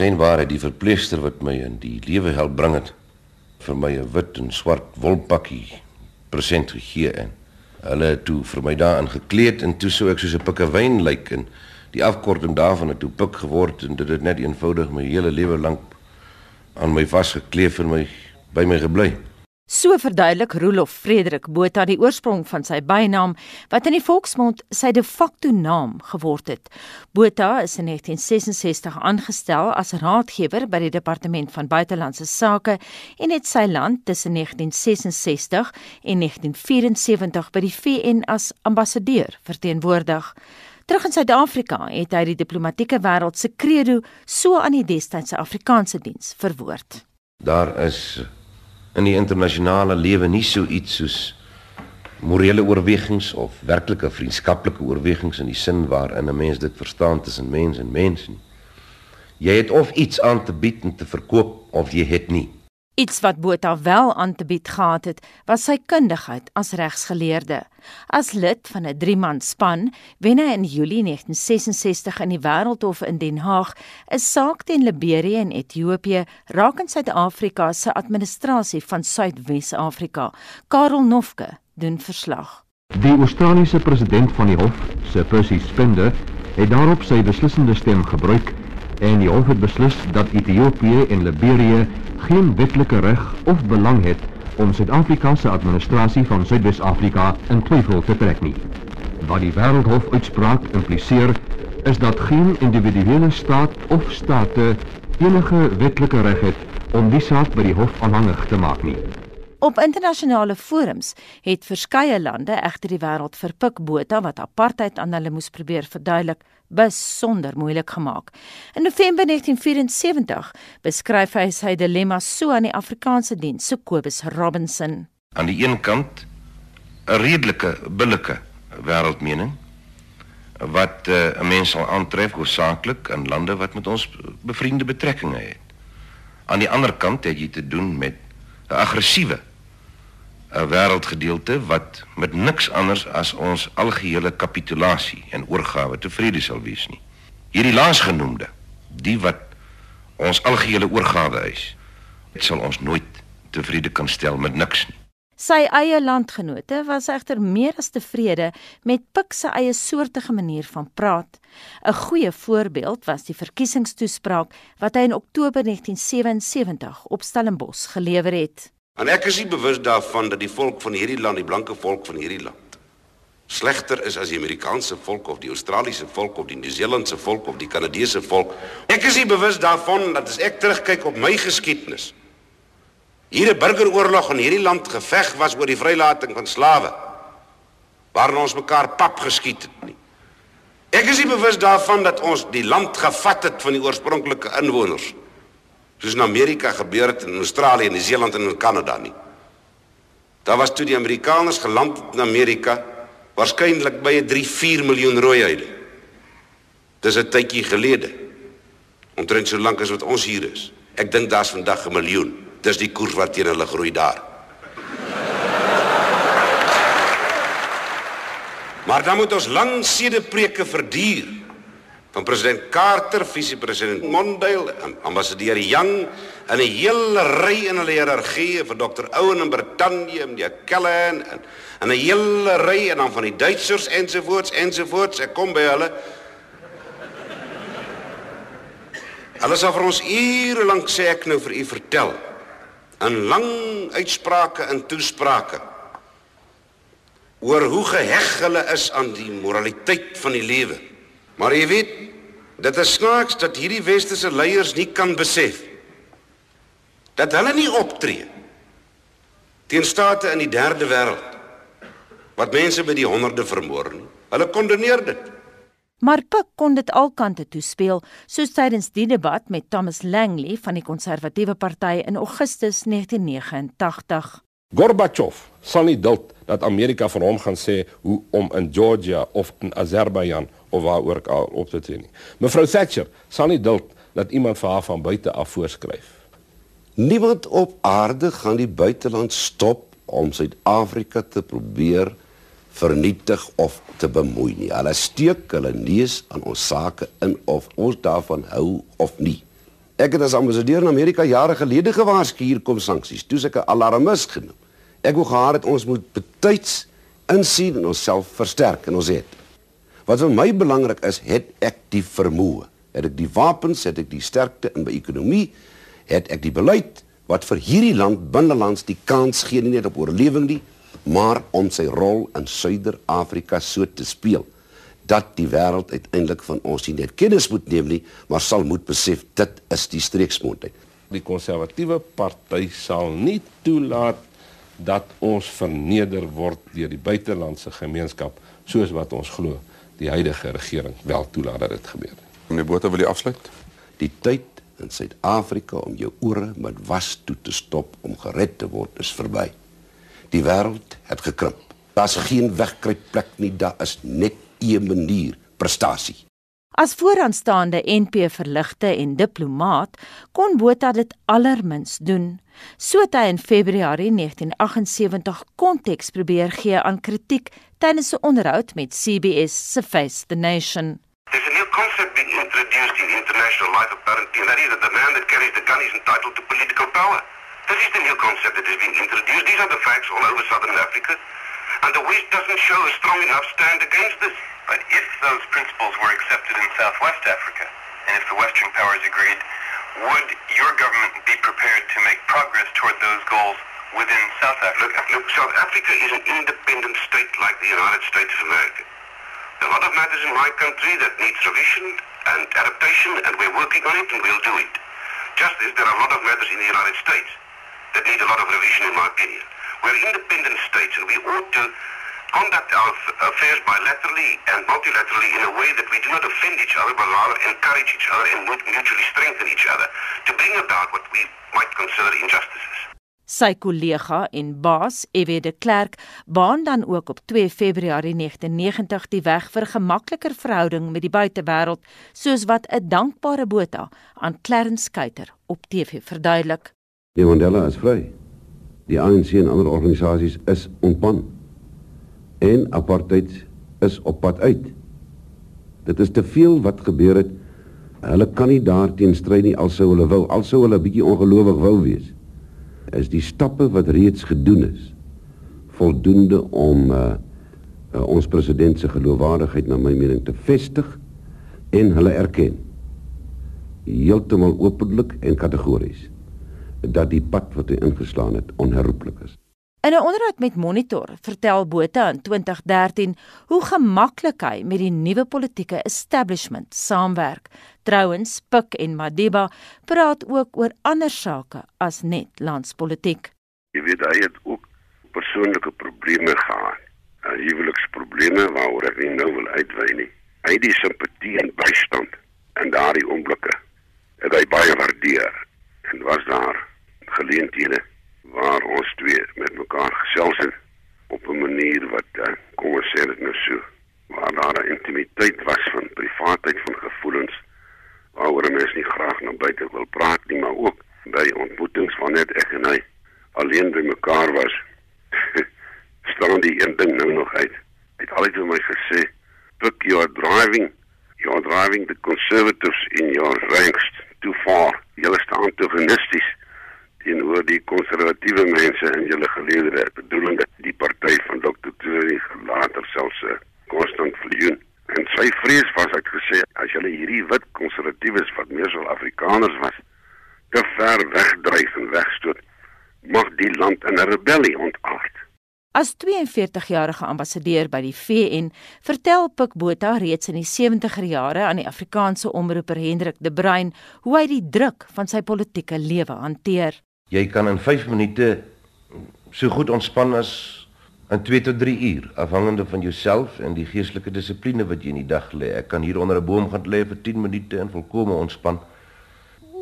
Skynbaar het die verpleegster wat my in die lewe help bring het vir my 'n wit en swart wolpakkie present gegee en hulle het toe vir my daarin gekleed en toe sou ek soos 'n pikkewyn lyk en die afkorting daarvan het toe pik geword en dit het net eenvoudig my hele lewe lank aan my vasgekleef en my by my gebly. So verduidelik Rolof Frederik Botha die oorsprong van sy bynaam wat in die volksmond sy de facto naam geword het. Botha is in 1966 aangestel as raadgewer by die Departement van Buitelandse Sake en het sy land tussen 1966 en 1974 by die VN as ambassadeur verteenwoordig. Terug in Suid-Afrika het hy die diplomatieke wêreld se credo so aan die destydse Afrikaanse diens verwoord. Daar is in die internasionale lewe nie so iets soos morele oorwegings of werklike vriendskaplike oorwegings in die sin waarin 'n mens dit verstaan tussen mens en mens nie. Jy het of iets aan te bied en te verkoop of jy het nie. Iets wat Botha wel aan te bied gehad het, was sy kundigheid as regsgeleerde. As lid van 'n 3-man span wen hy in Julie 1966 in die Wêreldhof in Den Haag 'n saak teen Liberië en Ethiopië rakend Suid-Afrika se administrasie van Suidwes-Afrika. Karel Nofke doen verslag. Die Australiese president van die hof, Sir Percy Spender, het daarop sy beslissende stem gebruik en die hof het beslis dat Ethiopië en Liberië geen wetlike reg of belang het om Suid-Afrika se administrasie van Suidwes-Afrika in twyfel te trek nie. Wat die Wêreldhof uitspraak impliseer is dat geen individuele staat of state enige wetlike reg het om die saak by die hof aanhangig te maak nie. Op internasionale forums het verskeie lande egter die wêreld vir Pik Botha wat apartheid aan hulle moes probeer verduidelik besonder moeilik gemaak. In November 1974 beskryf hy sy dilemma so aan die Afrikaanse diens, so Kobus Robinson. Aan die een kant 'n redelike billike wêreldmening wat uh, 'n mens sal aantref hoofsaaklik in lande wat met ons bevriende betrekkinge het. Aan die ander kant het jy te doen met 'n aggressiewe 'n wêreldgedeelte wat met niks anders as ons algehele kapitulasie en oorgawe tevrede sal wees nie. Hierdie laasgenoemde, die wat ons algehele oorgawe is, dit sal ons nooit tevrede kan stel met niks nie. Sy eie landgenote was egter meer as tevrede met Pik se eie soortige manier van praat. 'n Goeie voorbeeld was die verkiesingstoespraak wat hy in Oktober 1977 op Stellenbosch gelewer het. En ek is nie bewus daarvan dat die volk van hierdie land, die blanke volk van hierdie land, slegter is as die Amerikaanse volk of die Australiese volk of die Nieu-Seelandse volk of die Kanadese volk. Ek is nie bewus daarvan dat as ek terugkyk op my geskiedenis, hier 'n burgeroorlog in hierdie land geveg was oor die vrylating van slawe, waarin ons mekaar pap geskiet het nie. Ek is nie bewus daarvan dat ons die land gevat het van die oorspronklike inwoners soos in Amerika gebeur het in Australië en Nieu-Seeland en in Kanada nie. Daar was toe die Amerikaners geland het in Amerika waarskynlik by 'n 3-4 miljoen rooi huide. Dis 'n tydjie gelede. Omtrent so lank as wat ons hier is. Ek dink daar's vandag 'n miljoen. Dis die koers wat teen hulle groei daar. Maar dan moet ons lang sedepreke verduur van president Carter, vice-president Mondale, ambassadeur Young en 'n hele ry in hulle hiërargie vir Dr. Owen in Brittanje en die Callahan en en 'n hele ry en dan van die Duitsers ensovoorts ensovoorts. Ek kom by hulle. Hulle sal vir ons ure lank sê ek nou vir u vertel in lang uitsprake en toesprake oor hoe geheg hulle is aan die moraliteit van die lewe. Maar jy weet, dit is snaaks dat hierdie westerse leiers nie kan besef dat hulle nie optree teen state in die derde wêreld wat mense by die honderde vermoor nie. Hulle kondoneer dit. Maar Pik kon dit alkante toespeel, soos tydens die debat met Thomas Langley van die Konservatiewe Party in Augustus 1989. Gorbachev sal nie duld dat Amerika vir hom gaan sê hoe om in Georgia of in Azerbaijan of waar ook al op te tree nie. Mevrou Thatcher sal nie duld dat iemand vir haar van buite af voorskryf. Niemand op aarde gaan die buiteland stop om Suid-Afrika te probeer vernietig of te bemoei nie. Hulle steek hulle neus aan ons sake in of ons daarvan hou of nie. Ek het as ambassadeur in Amerika jare gelede gewaarsku hier kom sanksies. Toe ek 'n alarmis genoem. Ek wou gehad het ons moet betyds insien en onsself versterk en ons het. Wat vir my belangrik is, het ek die vermoë. Het ek die wapens, het ek die sterkte in my ekonomie, het ek die beleid wat vir hierdie land binnelands die kans gee nie net op oorlewing nie, maar om sy rol in Suider-Afrika so te speel dat die wêreld uiteindelik van ons nie net kennis moet neem nie, maar sal moet besef dit is die streeksmondheid. Die konservatiewe party sal nie toelaat dat ons verneder word deur die buitelandse gemeenskap soos wat ons glo die huidige regering wel toelaat dat dit gebeur. Meneer Botha wil jy afsluit? Die tyd in Suid-Afrika om jou ore met was toe te stop om gered te word is verby. Die wêreld het gekrimp. Daar's geen wegkruipplek nie, daar is net een manier prestasie. As vooraanstaande NP verligte en diplomaat kon Botha dit allermins doen. So het hy in Februarie 1978 konteks probeer gee aan kritiek tydens 'n onderhoud met CBS se Face the Nation. There's a new concept being introduced in international life apparently, and that is that the man that carries the gun is entitled to political power. This is the new concept that is being introduced. These are the facts all over southern Africa. And the West doesn't show a strong enough stand against this. But if those principles were accepted in Southwest Africa, and if the Western powers agreed, would your government be prepared to make progress toward those goals within South Africa? Look, look, South Africa is an independent state like the United States of America. There are a lot of matters in my country that needs revision and adaptation, and we're working on it, and we'll do it. Just as there are a lot of matters in the United States that need a lot of revision, in my opinion. We're independent states, and we ought to conduct our affairs bilaterally and multilaterally in a way that we do not offend each other, but rather encourage each other and mutually strengthen each other to bring about what we might consider injustices. Sy kollega en baas, Ewe de Klerk, baan dan ook op 2 Februarie 1990 die weg vir 'n gemakliker verhouding met die buitewêreld, soos wat 'n dankbare Botha aan Clarence Kuyter op TV verduidelik. Die Mandela is vry. Die ANC en ander organisasies is ontpan en apartheid is op pad uit. Dit is te veel wat gebeur het. Hulle kan nie daarteen stry nie alsou hulle wou, alsou hulle bietjie ongelowig wou wees. Is die stappe wat reeds gedoen is voldoende om uh, uh, ons president se geloofwaardigheid na my mening te vestig en hulle erken heeltemal openlik en kategories dat die pad wat hy ingeslaan het onherroepelik is. In 'n onderhoud met Monitor vertel Botha in 2013 hoe gemaklik hy met die nuwe politieke establishment saamwerk. Trouwens, Pik en Madiba praat ook oor ander sake as net landspolitiek. Jy weet hy het ook persoonlike probleme gehad. Huweliksprobleme waaroor ek nie nou wil uitwy nie. Hy het die simpatie en bystand in daardie oomblikke het hy baie waardeer en was daar geleenthede waar ons twee met mekaar gesels het op 'n manier wat uh, kom ons sê dit nou so waar daar 'n intimiteit was van privaatheid van gevoelens waaroor 'n mens nie graag na buite wil praat nie maar ook by ontmoetings van net ek en hy alleen by mekaar was staan die een ding nou nog uit. Hy het altyd vir my gesê look you are driving you are driving the conservatives in your ranks too far. Jy is antagonisties teenoor die konservatiewe mense in julle geleedere bedoelende die party van Dr. Tuli later selfs uh, Constant Viljoen en sy vrees was ek gesê as julle hierdie wit konservatiewes wat meestal Afrikaners was te ver wegdryf en wegstoot mag die land in 'n rebellie ontaard As 42-jarige ambassadeur by die VN, vertel Pik Botha reeds in die 70er jare aan die Afrikaanse omroeper Hendrik De Bruin hoe hy die druk van sy politieke lewe hanteer. Jy kan in 5 minute so goed ontspan as in 2 tot 3 uur, afhangende van jouself en die geestelike dissipline wat jy in die dag lê. Ek kan hier onder 'n boom gaan lê vir 10 minute en volkome ontspan.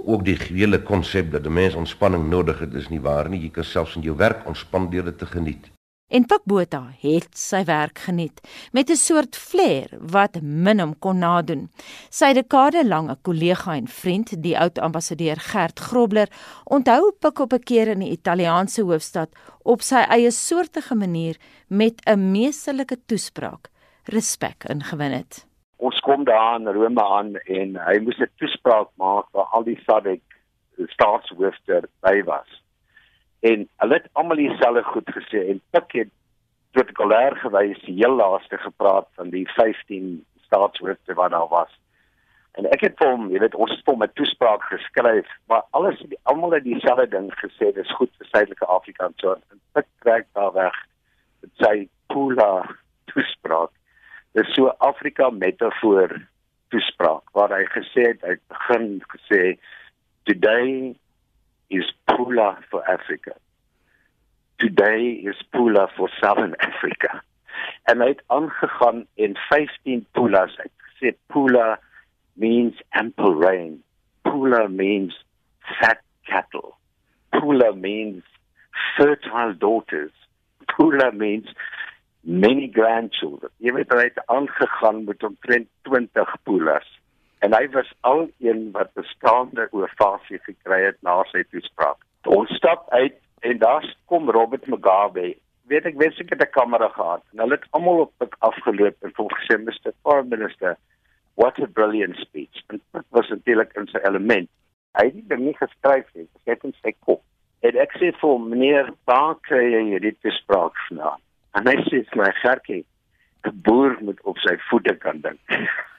Ook die hele konsep dat 'n mens ontspanning nodig het, is nie waar nie. Jy kan selfs in jou werk ontspan deur dit te geniet. En Pik Botha het sy werk geniet met 'n soort flair wat minim kon nadoen. Sy dekade lange kollega en vriend, die oud ambassadeur Gert Grobler, onthou Pik op 'n keer in die Italiaanse hoofstad op sy eie soortige manier met 'n meesterlike toespraak respek ingewin het. ons kom daar in Rome aan en hy moes 'n toespraak maak waar al die SADC staatshoofde by was. En hulle het almal dieselfde goed gesê en Pik het protokolêr gewys die heel laaste gepraat van die 15 staatshoofde wat daar was. En ek het hom, jy weet, ons het hom 'n toespraak geskryf, maar alles almal het dieselfde ding gesê, dis goed vir Suidelike Afrika en so. En Pik trek daar weg met sy Pula toespraak. Dis so Afrika metafoor toespraak waar hy gesê het, hy begin gesê today is Pula for Africa. Today is Pula for Southern Africa. En hy het aangegaan en 15 Pulas het gesê Pula means ample rain. Pula means fat cattle. Pula means fertile daughters. Pula means many grandchildren. Jy weet hy het aangegaan met omtrent 20 Pulas en hy was al een wat bestaande oorfasie gekry het na sy toespraak. Ons stap uit en daar kom Robert Mugabe. Weet ek wens ek het 'n kamera gehad en hulle het almal op ek afgeloop en vir gesê Mr. Foreign Minister, what a brilliant speech. En dit was natuurlik in sy element. Hy het dit nie geskryf nie, dit het in sy kop. En ek sê vir hom, meneer, waar kry jy hierdie toespraak vandaan? En hy sê my, "Gertjie, 'n boer moet op sy voete kan dink."